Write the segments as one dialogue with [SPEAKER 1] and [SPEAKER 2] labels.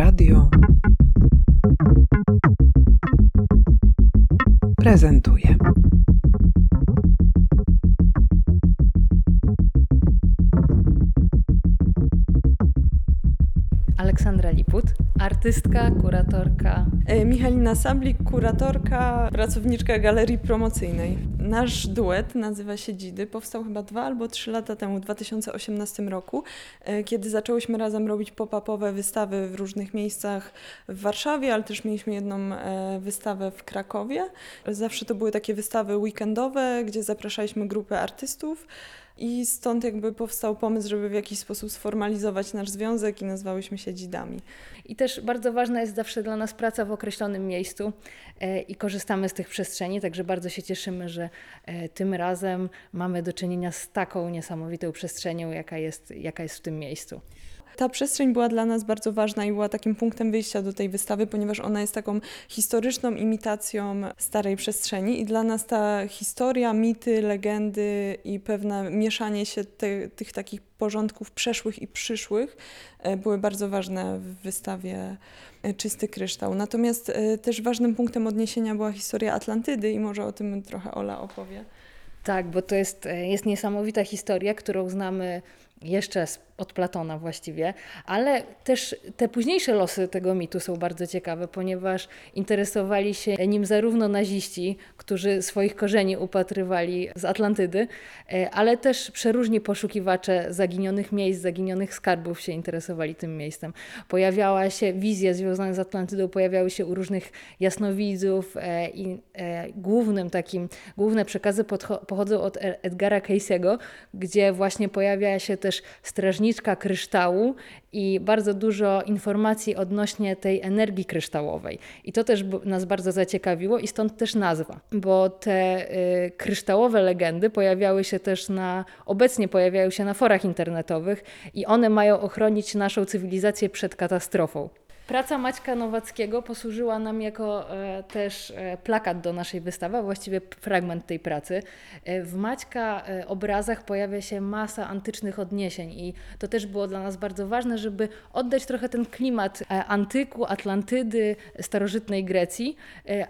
[SPEAKER 1] Radio prezentuje.
[SPEAKER 2] Artystka, kuratorka.
[SPEAKER 3] E, Michalina Sablik, kuratorka, pracowniczka galerii promocyjnej. Nasz duet nazywa się Dzidy. Powstał chyba dwa albo trzy lata temu, w 2018 roku, e, kiedy zaczęłyśmy razem robić pop-upowe wystawy w różnych miejscach w Warszawie, ale też mieliśmy jedną e, wystawę w Krakowie. Zawsze to były takie wystawy weekendowe, gdzie zapraszaliśmy grupę artystów. I stąd jakby powstał pomysł, żeby w jakiś sposób sformalizować nasz związek i nazwałyśmy się Dzidami.
[SPEAKER 2] I też bardzo ważna jest zawsze dla nas praca w określonym miejscu e, i korzystamy z tych przestrzeni, także bardzo się cieszymy, że e, tym razem mamy do czynienia z taką niesamowitą przestrzenią, jaka jest, jaka jest w tym miejscu.
[SPEAKER 3] Ta przestrzeń była dla nas bardzo ważna i była takim punktem wyjścia do tej wystawy, ponieważ ona jest taką historyczną imitacją starej przestrzeni i dla nas ta historia, mity, legendy i pewne mieszanie się te, tych takich porządków przeszłych i przyszłych e, były bardzo ważne w wystawie e, Czysty Kryształ. Natomiast e, też ważnym punktem odniesienia była historia Atlantydy i może o tym trochę Ola opowie.
[SPEAKER 2] Tak, bo to jest, jest niesamowita historia, którą znamy jeszcze od Platona właściwie, ale też te późniejsze losy tego mitu są bardzo ciekawe, ponieważ interesowali się nim zarówno naziści, którzy swoich korzeni upatrywali z Atlantydy, e, ale też przeróżni poszukiwacze zaginionych miejsc, zaginionych skarbów się interesowali tym miejscem. Pojawiała się wizja związana z Atlantydą, pojawiały się u różnych jasnowidzów e, i e, głównym takim, główne przekazy pochodzą od Edgara Casey'ego, gdzie właśnie pojawia się też strażniczka kryształu i bardzo dużo informacji odnośnie tej energii kryształowej. I to też nas bardzo zaciekawiło i stąd też nazwa, bo te y, kryształowe legendy pojawiały się też na, obecnie pojawiają się na forach internetowych i one mają ochronić naszą cywilizację przed katastrofą. Praca Maćka Nowackiego posłużyła nam jako e, też e, plakat do naszej wystawy, a właściwie fragment tej pracy. E, w Maćka obrazach pojawia się masa antycznych odniesień i to też było dla nas bardzo ważne, żeby oddać trochę ten klimat antyku, Atlantydy, starożytnej Grecji,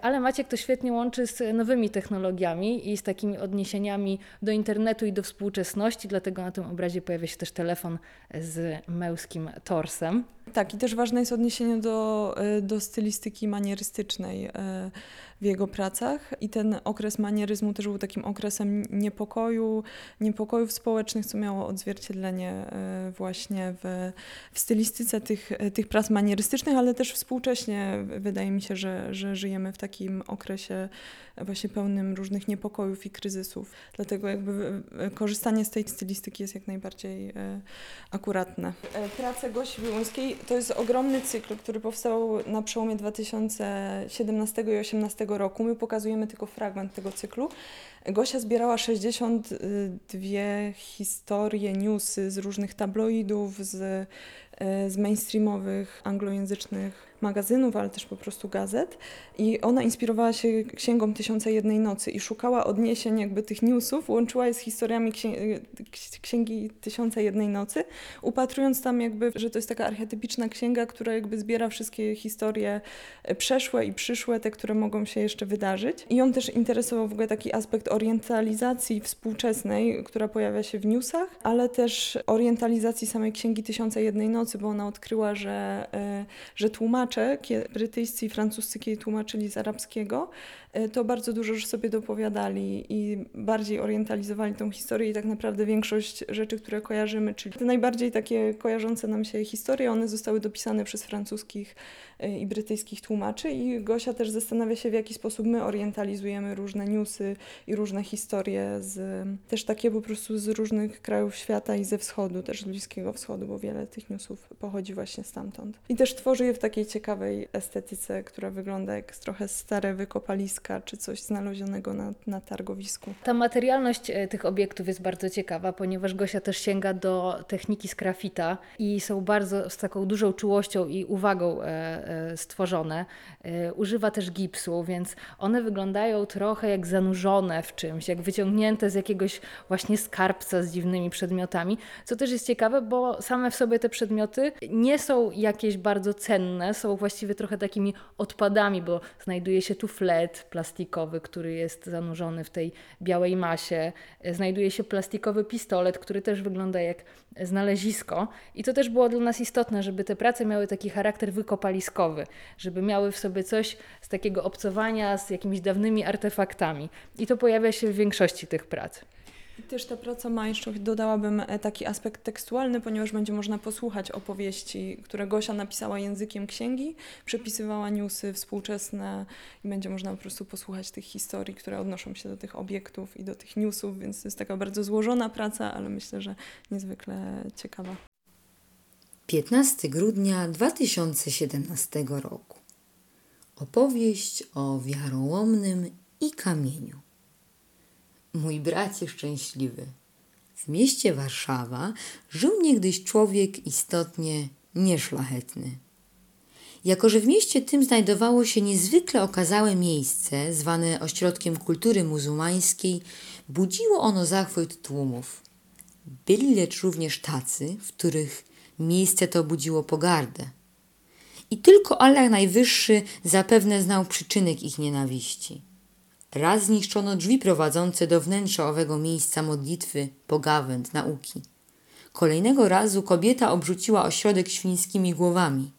[SPEAKER 2] ale Maciek to świetnie łączy z nowymi technologiami i z takimi odniesieniami do internetu i do współczesności, dlatego na tym obrazie pojawia się też telefon z męskim torsem.
[SPEAKER 3] Tak, i też ważne jest odniesienie do, e, do stylistyki manierystycznej. E, w jego pracach. I ten okres manieryzmu też był takim okresem niepokoju, niepokojów społecznych, co miało odzwierciedlenie e, właśnie w, w stylistyce tych, tych prac manierystycznych, ale też współcześnie wydaje mi się, że, że żyjemy w takim okresie właśnie pełnym różnych niepokojów i kryzysów. Dlatego jakby korzystanie z tej stylistyki jest jak najbardziej akuratne. Prace Gosi Wiłuńskiej to jest ogromny cykl, który powstał na przełomie 2017 i 2018 roku. My pokazujemy tylko fragment tego cyklu. Gosia zbierała 62 historie, newsy z różnych tabloidów, z, z mainstreamowych, anglojęzycznych magazynów, ale też po prostu gazet. I ona inspirowała się Księgą Tysiąca Jednej Nocy i szukała odniesień jakby tych newsów, łączyła je z historiami Księgi Tysiąca Jednej Nocy, upatrując tam jakby, że to jest taka archetypiczna księga, która jakby zbiera wszystkie historie przeszłe i przyszłe, te, które mogą się jeszcze wydarzyć. I on też interesował w ogóle taki aspekt orientalizacji współczesnej, która pojawia się w newsach, ale też orientalizacji samej Księgi Tysiąca Jednej Nocy, bo ona odkryła, że, e, że tłumacze tłumacze, brytyjscy i francuscy, kiedy tłumaczyli z arabskiego, e, to bardzo dużo już sobie dopowiadali i bardziej orientalizowali tą historię i tak naprawdę większość rzeczy, które kojarzymy, czyli te najbardziej takie kojarzące nam się historie, one zostały dopisane przez francuskich e, i brytyjskich tłumaczy i Gosia też zastanawia się, w jaki sposób my orientalizujemy różne newsy i różne historie z, też takie po prostu z różnych krajów świata i ze wschodu, też z Bliskiego Wschodu, bo wiele tych newsów pochodzi właśnie stamtąd. I też tworzy je w takiej ciekawej ciekawej estetyce, która wygląda jak trochę stare wykopaliska czy coś znalezionego na, na targowisku.
[SPEAKER 2] Ta materialność e, tych obiektów jest bardzo ciekawa, ponieważ Gosia też sięga do techniki z grafita i są bardzo z taką dużą czułością i uwagą e, e, stworzone. Używa też gipsu, więc one wyglądają trochę jak zanurzone w czymś, jak wyciągnięte z jakiegoś właśnie skarbca z dziwnymi przedmiotami, co też jest ciekawe, bo same w sobie te przedmioty nie są jakieś bardzo cenne, są właściwie trochę takimi odpadami, bo znajduje się tu flet plastikowy, który jest zanurzony w tej białej masie, znajduje się plastikowy pistolet, który też wygląda jak znalezisko. I to też było dla nas istotne, żeby te prace miały taki charakter wykopaliskowy, żeby miały w sobie coś z takiego obcowania z jakimiś dawnymi artefaktami. I to pojawia się w większości tych prac.
[SPEAKER 3] I też ta praca ma jeszcze, dodałabym, e, taki aspekt tekstualny, ponieważ będzie można posłuchać opowieści, które Gosia napisała językiem księgi, przepisywała newsy współczesne i będzie można po prostu posłuchać tych historii, które odnoszą się do tych obiektów i do tych newsów, więc to jest taka bardzo złożona praca, ale myślę, że niezwykle ciekawa.
[SPEAKER 1] 15 grudnia 2017 roku. Opowieść o wiarołomnym i kamieniu. Mój bracie szczęśliwy. W mieście Warszawa żył niegdyś człowiek istotnie nieszlachetny. Jako, że w mieście tym znajdowało się niezwykle okazałe miejsce, zwane ośrodkiem kultury muzułmańskiej, budziło ono zachwyt tłumów. Byli lecz również tacy, w których miejsce to budziło pogardę. I tylko Allah Najwyższy zapewne znał przyczynek ich nienawiści. Raz zniszczono drzwi prowadzące do wnętrza owego miejsca modlitwy, pogawęd, nauki. Kolejnego razu kobieta obrzuciła ośrodek świńskimi głowami.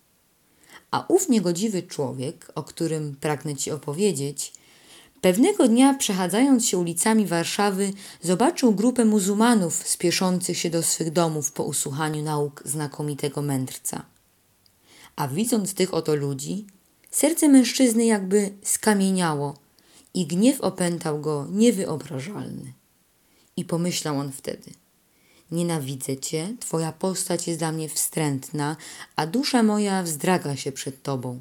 [SPEAKER 1] A ów niegodziwy człowiek, o którym pragnę ci opowiedzieć, pewnego dnia przechadzając się ulicami Warszawy, zobaczył grupę muzułmanów spieszących się do swych domów po usłuchaniu nauk znakomitego mędrca. A widząc tych oto ludzi, serce mężczyzny jakby skamieniało i gniew opętał go niewyobrażalny. I pomyślał on wtedy: Nienawidzę cię, twoja postać jest dla mnie wstrętna, a dusza moja wzdraga się przed tobą.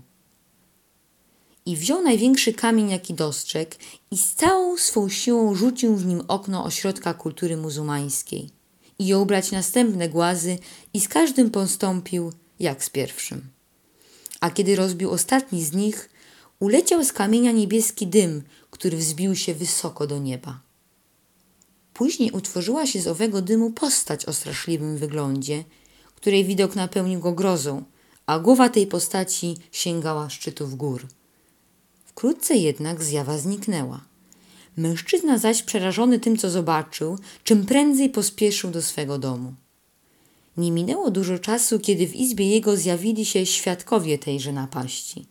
[SPEAKER 1] I wziął największy kamień, jaki dostrzegł, i z całą swą siłą rzucił w nim okno ośrodka kultury muzułmańskiej. I jął brać następne głazy, i z każdym postąpił jak z pierwszym. A kiedy rozbił ostatni z nich, uleciał z kamienia niebieski dym, który wzbił się wysoko do nieba. Później utworzyła się z owego dymu postać o straszliwym wyglądzie, której widok napełnił go grozą, a głowa tej postaci sięgała szczytów gór. Wkrótce jednak zjawa zniknęła. Mężczyzna zaś przerażony tym, co zobaczył, czym prędzej pospieszył do swego domu. Nie minęło dużo czasu, kiedy w izbie jego zjawili się świadkowie tejże napaści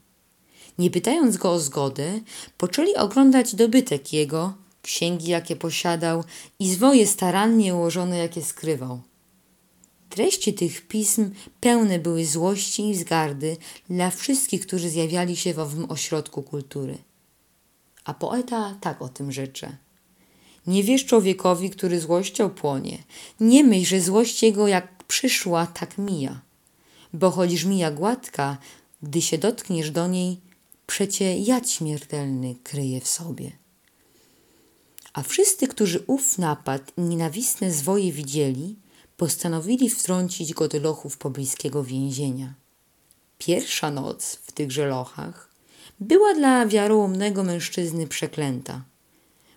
[SPEAKER 1] nie pytając go o zgodę, poczęli oglądać dobytek jego, księgi, jakie posiadał i zwoje starannie ułożone, jakie skrywał. Treści tych pism pełne były złości i wzgardy dla wszystkich, którzy zjawiali się w owym ośrodku kultury. A poeta tak o tym rzecze. Nie wiesz człowiekowi, który złością płonie. Nie myśl, że złość jego jak przyszła, tak mija. Bo choć mija gładka, gdy się dotkniesz do niej, przecie jad śmiertelny kryje w sobie. A wszyscy, którzy ów napad i nienawistne zwoje widzieli, postanowili wtrącić go do lochów pobliskiego więzienia. Pierwsza noc w tychże lochach była dla wiarołomnego mężczyzny przeklęta,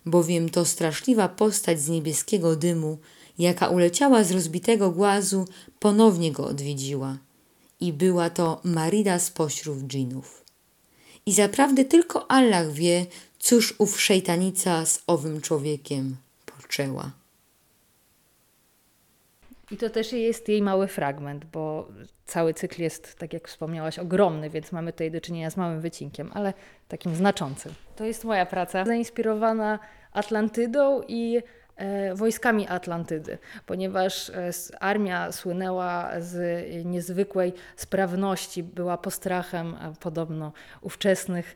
[SPEAKER 1] bowiem to straszliwa postać z niebieskiego dymu, jaka uleciała z rozbitego głazu, ponownie go odwiedziła i była to Marida spośród dżinów. I zaprawdę tylko Allah wie, cóż ów szejtanica z owym człowiekiem poczęła.
[SPEAKER 2] I to też jest jej mały fragment, bo cały cykl jest, tak jak wspomniałaś, ogromny, więc mamy tutaj do czynienia z małym wycinkiem, ale takim znaczącym. To jest moja praca, zainspirowana Atlantydą i wojskami Atlantydy, ponieważ e, armia słynęła z niezwykłej sprawności, była postrachem e, podobno ówczesnych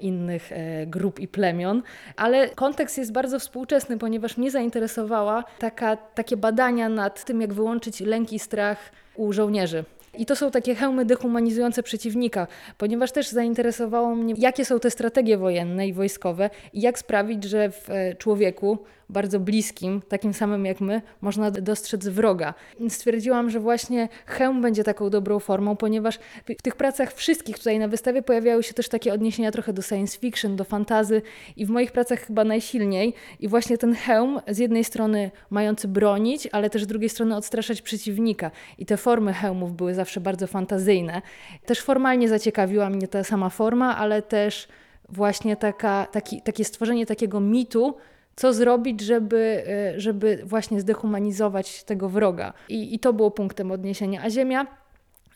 [SPEAKER 2] innych grup i plemion, ale kontekst jest bardzo współczesny, ponieważ mnie zainteresowała taka, takie badania nad tym, jak wyłączyć lęk i strach u żołnierzy. I to są takie hełmy dehumanizujące przeciwnika, ponieważ też zainteresowało mnie, jakie są te strategie wojenne i wojskowe i jak sprawić, że w e, człowieku bardzo bliskim, takim samym jak my, można dostrzec wroga. Stwierdziłam, że właśnie hełm będzie taką dobrą formą, ponieważ w tych pracach wszystkich tutaj na wystawie pojawiały się też takie odniesienia trochę do science fiction, do fantazy i w moich pracach chyba najsilniej. I właśnie ten hełm z jednej strony mający bronić, ale też z drugiej strony odstraszać przeciwnika. I te formy hełmów były zawsze bardzo fantazyjne. Też formalnie zaciekawiła mnie ta sama forma, ale też właśnie taka, taki, takie stworzenie takiego mitu, co zrobić, żeby, e, żeby właśnie zdehumanizować tego wroga. I, I to było punktem odniesienia. A Ziemia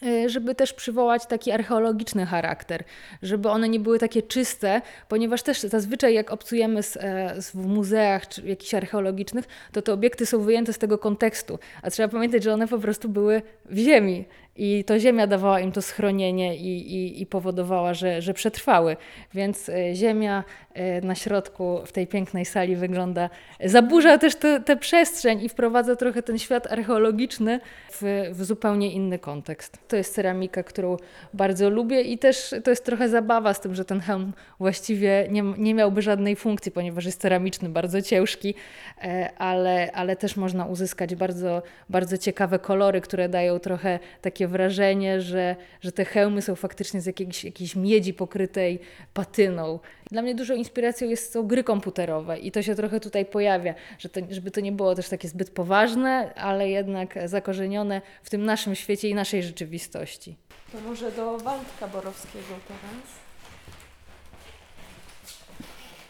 [SPEAKER 2] e, żeby też przywołać taki archeologiczny charakter, żeby one nie były takie czyste, ponieważ też zazwyczaj jak obcujemy z, e, z, w muzeach czy jakichś archeologicznych, to te obiekty są wyjęte z tego kontekstu, a trzeba pamiętać, że one po prostu były w ziemi i to ziemia dawała im to schronienie i, i, i powodowała, że, że przetrwały. Więc ziemia E, na środku w tej pięknej sali wygląda, zaburza też tę przestrzeń i wprowadza trochę ten świat archeologiczny w, w, zupełnie inny kontekst. To jest ceramika, którą bardzo lubię i też to jest trochę zabawa z tym, że ten hełm właściwie nie, nie miałby żadnej funkcji, ponieważ jest ceramiczny, bardzo ciężki, e, ale, ale też można uzyskać bardzo, bardzo ciekawe kolory, które dają trochę takie wrażenie, że, że te hełmy są faktycznie z jakiejś, jakiejś miedzi pokrytej patyną. Dla mnie dużo inspiracją jest, są gry komputerowe i to się trochę tutaj pojawia, że to, żeby to nie było też takie zbyt poważne, ale jednak zakorzenione w tym naszym świecie i naszej rzeczywistości.
[SPEAKER 3] To może do Waldka Borowskiego teraz.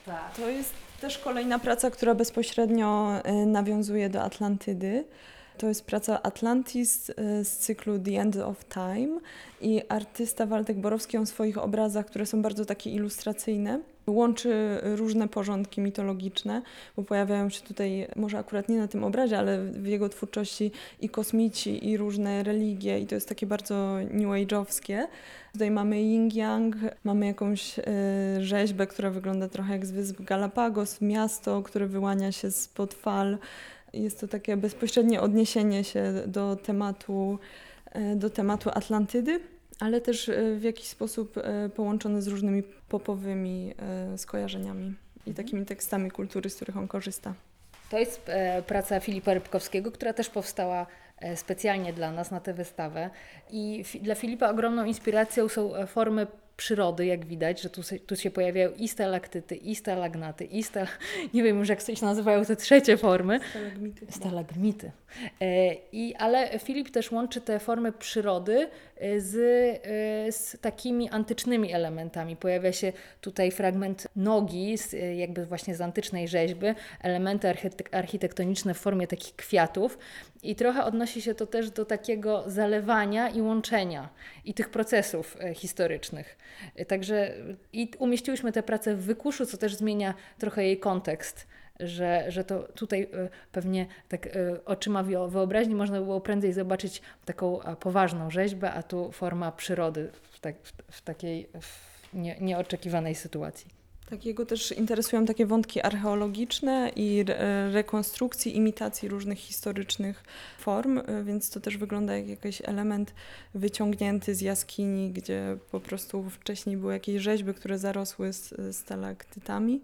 [SPEAKER 3] Tak. To jest też kolejna praca, która bezpośrednio y, nawiązuje do Atlantydy. To jest praca Atlantis y, z cyklu The End of Time i artysta Waldek Borowski w swoich obrazach, które są bardzo takie ilustracyjne, łączy różne porządki mitologiczne, bo pojawiają się tutaj, może akurat nie na tym obrazie, ale w jego twórczości i kosmici, i różne religie, i to jest takie bardzo new age'owskie. Tutaj mamy yin-yang, mamy jakąś y, rzeźbę, która wygląda trochę jak z Wysp Galapagos, miasto, które wyłania się spod fal. Jest to takie bezpośrednie odniesienie się do tematu, e, do tematu Atlantydy, ale też e, w jakiś sposób e, połączony z różnymi popowymi skojarzeniami i mhm. takimi tekstami kultury, z których on korzysta.
[SPEAKER 2] To jest praca Filipa Rybkowskiego, która też powstała specjalnie dla nas na tę wystawę. I dla Filipa ogromną inspiracją są formy przyrody, jak widać, że tu, tu się pojawiają i stalaktyty, i stalagnaty, i stal... nie wiem już jak się nazywają te trzecie formy.
[SPEAKER 3] Stalagmity.
[SPEAKER 2] Stalagmity. E, I, ale Filip też łączy te formy przyrody e, z, e, z takimi antycznymi elementami. Pojawia się tutaj fragment nogi, z, jakby właśnie z antycznej rzeźby, elementy architektoniczne w formie takich kwiatów. I trochę odnosi się to też do takiego zalewania i łączenia i tych procesów historycznych. Także i umieściłyśmy tę pracę w wykuszu, co też zmienia trochę jej kontekst że, że to tutaj e, pewnie tak e, oczyma wyobraźni można było prędzej zobaczyć taką poważną rzeźbę, a tu forma przyrody w, tak, w, w takiej w nie, nieoczekiwanej sytuacji.
[SPEAKER 3] Takiego też interesują takie wątki archeologiczne i re rekonstrukcji, imitacji różnych historycznych form, e, więc to też wygląda jak jakiś element wyciągnięty z jaskini, gdzie po prostu wcześniej były jakieś rzeźby, które zarosły z stalaktytami,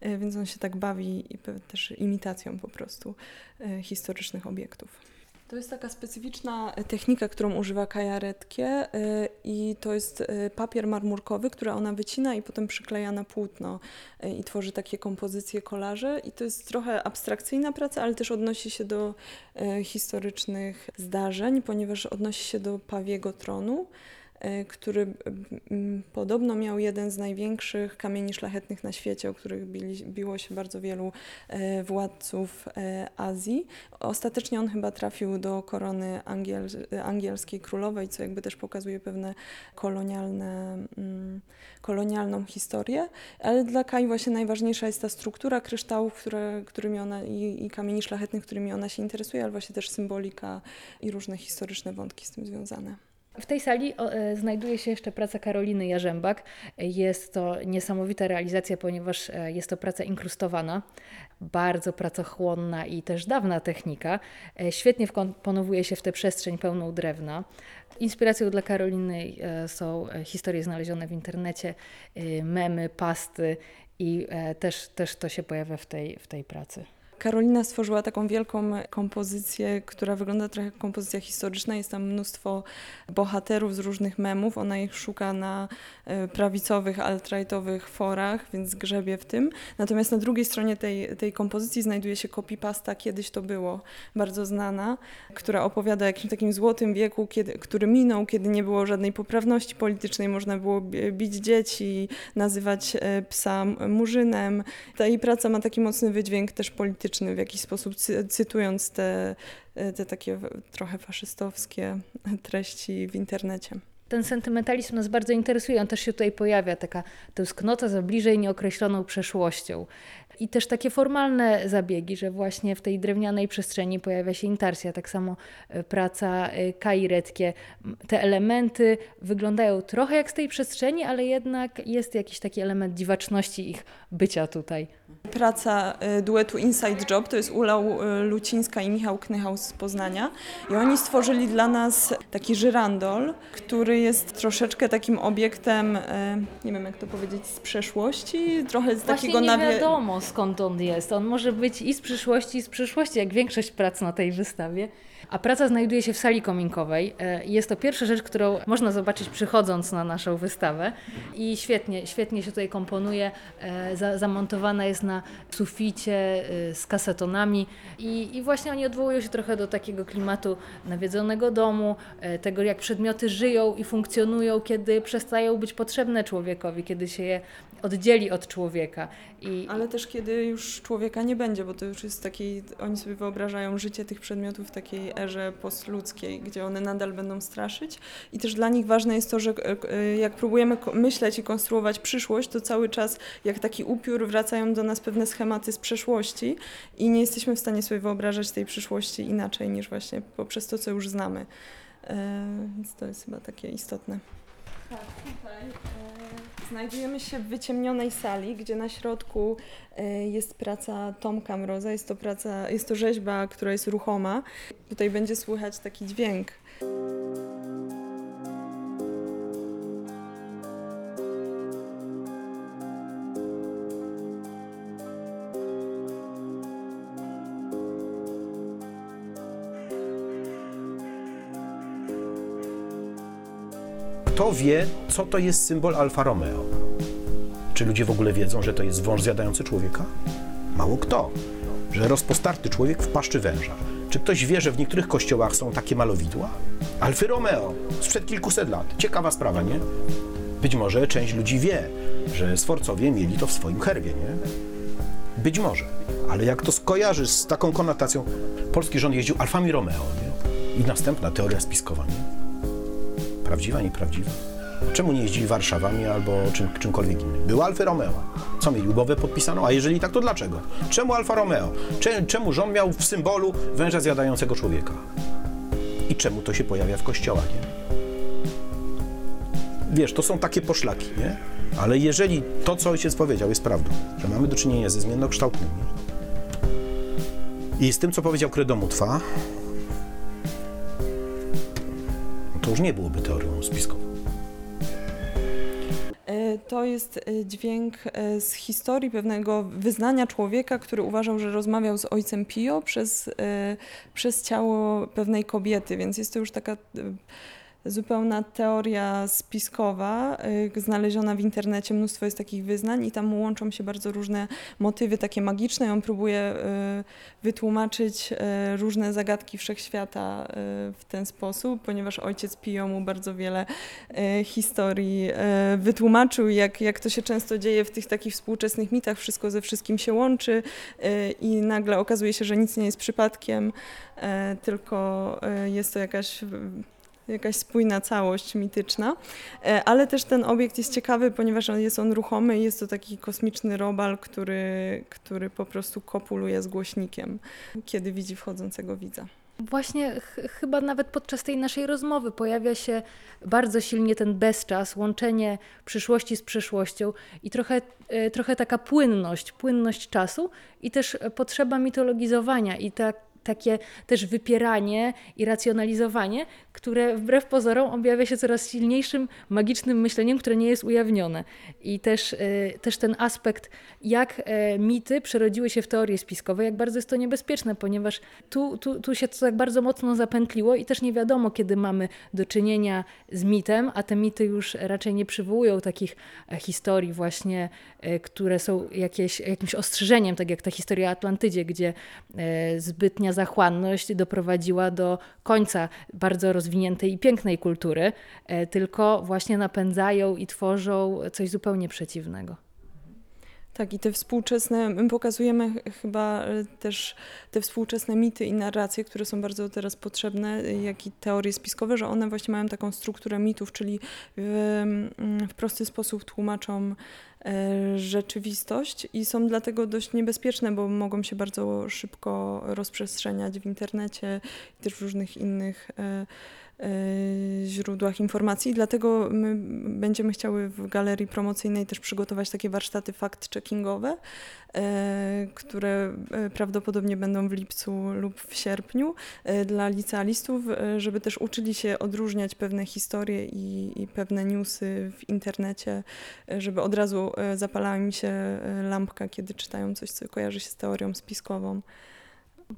[SPEAKER 3] e, więc on się tak bawi też imitacją po prostu e, historycznych obiektów. To jest taka specyficzna technika, którą używa Kaja Redkie y, i to jest y, papier marmurkowy, który ona wycina i potem przykleja na płótno i tworzy takie kompozycje, kolaże i to jest trochę abstrakcyjna praca, ale też odnosi się do historycznych zdarzeń, ponieważ odnosi się do Pawiego Tronu. E, który podobno miał jeden z największych kamieni szlachetnych na świecie, o których bili, biło się bardzo wielu e, władców Azji. Ostatecznie on chyba trafił do korony angiel, angielskiej królowej, co jakby też pokazuje pewne kolonialne, kolonialną historię, ale dla Kai właśnie najważniejsza jest ta struktura kryształów, które, którymi ona i, i kamieni szlachetnych, którymi ona się interesuje, ale właśnie też symbolika i różne historyczne wątki z tym związane.
[SPEAKER 2] W tej sali e, znajduje się jeszcze praca Karoliny Jarzębak. Jest to niesamowita realizacja, ponieważ e, jest to praca inkrustowana, bardzo pracochłonna i też dawna technika. E, świetnie wkomponowuje się w tę przestrzeń pełną drewna. Inspiracją dla Karoliny są historie znalezione w internecie, memy, pasty i też, też to się pojawia w tej, w tej pracy.
[SPEAKER 3] Karolina stworzyła taką wielką kompozycję, która wygląda trochę jak kompozycja historyczna. Jest tam mnóstwo bohaterów z różnych memów. Ona ich szuka na e, prawicowych, alt-rightowych forach, więc grzebie w tym. Natomiast na drugiej stronie tej, tej kompozycji znajduje się copypasta Kiedyś to było, bardzo znana, która opowiada o jakimś takim złotym wieku, kiedy, który minął, kiedy nie było żadnej poprawności politycznej, można było bić dzieci, nazywać e, psa murzynem. Ta jej praca ma taki mocny wydźwięk też polityczny w jakiś sposób, cytując te, te takie trochę faszystowskie treści w internecie
[SPEAKER 2] ten sentymentalizm nas bardzo interesuje. On też się tutaj pojawia, taka tęsknota za bliżej nieokreśloną przeszłością. I też takie formalne zabiegi, że właśnie w tej drewnianej przestrzeni pojawia się intarsja, tak samo e, praca e, Kai Redkie. Te elementy wyglądają trochę jak z tej przestrzeni, ale jednak jest jakiś taki element dziwaczności ich bycia tutaj.
[SPEAKER 3] Praca e, duetu Inside Job to jest Ula Lucińska i Michał Knychał z Poznania i oni stworzyli dla nas taki żyrandol, który jest troszeczkę takim obiektem, nie wiem jak to powiedzieć, z przeszłości, trochę z
[SPEAKER 2] Właśnie
[SPEAKER 3] takiego
[SPEAKER 2] nie wiadomo skąd on jest. On może być i z przyszłości, i z przyszłości, jak większość prac na tej wystawie. A praca znajduje się w sali kominkowej. E, jest to pierwsza rzecz, którą można zobaczyć przychodząc na naszą wystawę. I świetnie, świetnie się tutaj komponuje. E, zamontowana jest na suficie e, z kasetonami. I, I właśnie oni odwołują się trochę do takiego klimatu nawiedzonego domu, tego jak przedmioty żyją i funkcjonują, kiedy przestają być potrzebne człowiekowi, kiedy się je oddzieli od człowieka.
[SPEAKER 3] I... Ale też kiedy już człowieka nie będzie, bo to już jest taki, oni sobie wyobrażają życie tych przedmiotów w takiej erze postludzkiej, gdzie one nadal będą straszyć. I też dla nich ważne jest to, że e, e, jak próbujemy myśleć i konstruować przyszłość, to cały czas jak taki upiór wracają do nas pewne schematy z przeszłości i nie jesteśmy w stanie sobie wyobrażać tej przyszłości inaczej niż właśnie poprzez to, co już znamy. E, więc to jest chyba takie istotne. Tak, tutaj e, znajdujemy się w wyciemnionej sali, gdzie na środku e, jest praca Tomka Mroza. Jest to, praca, jest to rzeźba, która jest ruchoma. Tutaj będzie słychać taki dźwięk.
[SPEAKER 4] Kto wie, co to jest symbol Alfa Romeo? Czy ludzie w ogóle wiedzą, że to jest wąż zjadający człowieka? Mało kto. Że rozpostarty człowiek w paszczy węża. Czy ktoś wie, że w niektórych kościołach są takie malowidła? Alfy Romeo, sprzed kilkuset lat. Ciekawa sprawa, nie? Być może część ludzi wie, że Sforcowie mieli to w swoim herbie, nie? Być może. Ale jak to skojarzy z taką konotacją, polski rząd jeździł Alfami Romeo, nie? I następna teoria spiskowa, nie? Prawdziwa, nieprawdziwa? Czemu nie jeździli Warszawami albo czym, czymkolwiek innym? Był Alfa Romeo. Co mieli? Umowę podpisaną? A jeżeli tak, to dlaczego? Czemu Alfa Romeo? Czemu rząd miał w symbolu węża zjadającego człowieka? I czemu to się pojawia w kościołach, nie? Wiesz, to są takie poszlaki, nie? Ale jeżeli to, co ojciec powiedział, jest prawdą, że mamy do czynienia ze zmiennokształtnymi i z tym, co powiedział Kredomutwa, już nie byłoby teorią spiskową.
[SPEAKER 3] E, to jest e, dźwięk e, z historii pewnego wyznania człowieka, który uważał, że rozmawiał z ojcem Pio przez, przez ciało pewnej kobiety, więc jest to już taka zupełna teoria spiskowa, y, znaleziona w internecie. Mnóstwo jest takich wyznań i tam łączą się bardzo różne motywy takie magiczne. On próbuje y, wytłumaczyć y, różne zagadki wszechświata w ten sposób, ponieważ ojciec Pio mu bardzo wiele historii wytłumaczył, jak, jak to się często dzieje w tych takich współczesnych mitach. Wszystko ze wszystkim się łączy i nagle okazuje się, że nic nie jest przypadkiem, tylko jest to jakaś jakaś spójna całość mityczna, e, ale też ten obiekt jest ciekawy, ponieważ jest on ruchomy i jest to taki kosmiczny robal, który, który po prostu kopuluje z głośnikiem, kiedy widzi wchodzącego widza.
[SPEAKER 2] Właśnie ch chyba nawet podczas tej naszej rozmowy pojawia się bardzo silnie ten bezczas, łączenie przyszłości z przeszłością i trochę, y, trochę taka płynność, płynność czasu i też potrzeba mitologizowania i tak takie też wypieranie i racjonalizowanie, które wbrew pozorom objawia się coraz silniejszym magicznym myśleniem, które nie jest ujawnione. I też, e, też ten aspekt, jak e, mity przerodziły się w teorie spiskowe, jak bardzo jest to niebezpieczne, ponieważ tu, tu, tu się to tak bardzo mocno zapętliło i też nie wiadomo, kiedy mamy do czynienia z mitem, a te mity już raczej nie przywołują takich e, historii właśnie, które są jakieś, jakimś ostrzeżeniem, tak jak ta historia o Atlantydzie, gdzie zbytnia zachłanność doprowadziła do końca bardzo rozwiniętej i pięknej kultury, e, tylko właśnie napędzają i tworzą coś zupełnie przeciwnego.
[SPEAKER 3] Tak, i te współczesne, my pokazujemy ch- chyba e, też te współczesne mity i narracje, które są bardzo teraz potrzebne, e, jak i teorie spiskowe, że one właśnie mają taką strukturę mitów, czyli w, mm, w prosty sposób tłumaczą e, rzeczywistość i są dlatego dość niebezpieczne, bo mogą się bardzo szybko rozprzestrzeniać w internecie i też w różnych innych e, źródłach informacji. Dlatego my będziemy chciały w galerii promocyjnej też przygotować takie warsztaty fact-checkingowe, e, które e, prawdopodobnie będą w lipcu lub w sierpniu dla licealistów, żeby też uczyli się odróżniać pewne historie i, i pewne newsy w internecie, żeby od razu zapalała im się lampka, kiedy czytają coś, co kojarzy się z teorią spiskową.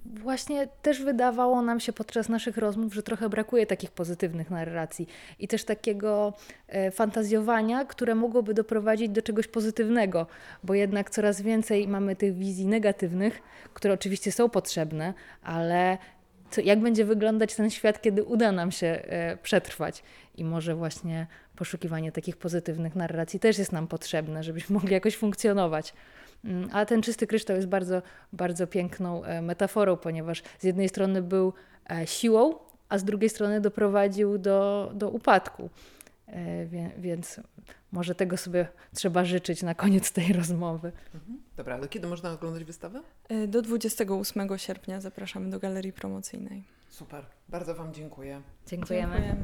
[SPEAKER 2] Właśnie też wydawało nam się podczas naszych rozmów, że trochę brakuje takich pozytywnych narracji i też takiego e, fantazjowania, które mogłoby doprowadzić do czegoś pozytywnego, bo jednak coraz więcej mamy tych wizji negatywnych, które oczywiście są potrzebne, ale co, jak będzie wyglądać ten świat, kiedy uda nam się e, przetrwać? I może właśnie poszukiwanie takich pozytywnych narracji też jest nam potrzebne, żebyśmy mogli jakoś funkcjonować. Mm, A ten czysty kryształ jest bardzo, bardzo piękną e, metaforą, ponieważ z jednej strony był e, siłą, a z drugiej strony doprowadził do, do upadku. E, Więc może tego sobie trzeba życzyć na koniec tej rozmowy.
[SPEAKER 5] Dobra, ale kiedy można oglądać wystawę?
[SPEAKER 3] Do 28 sierpnia zapraszamy do galerii promocyjnej.
[SPEAKER 5] Super, bardzo Wam dziękuję.
[SPEAKER 2] Dziękujemy.
[SPEAKER 3] Dziękujemy.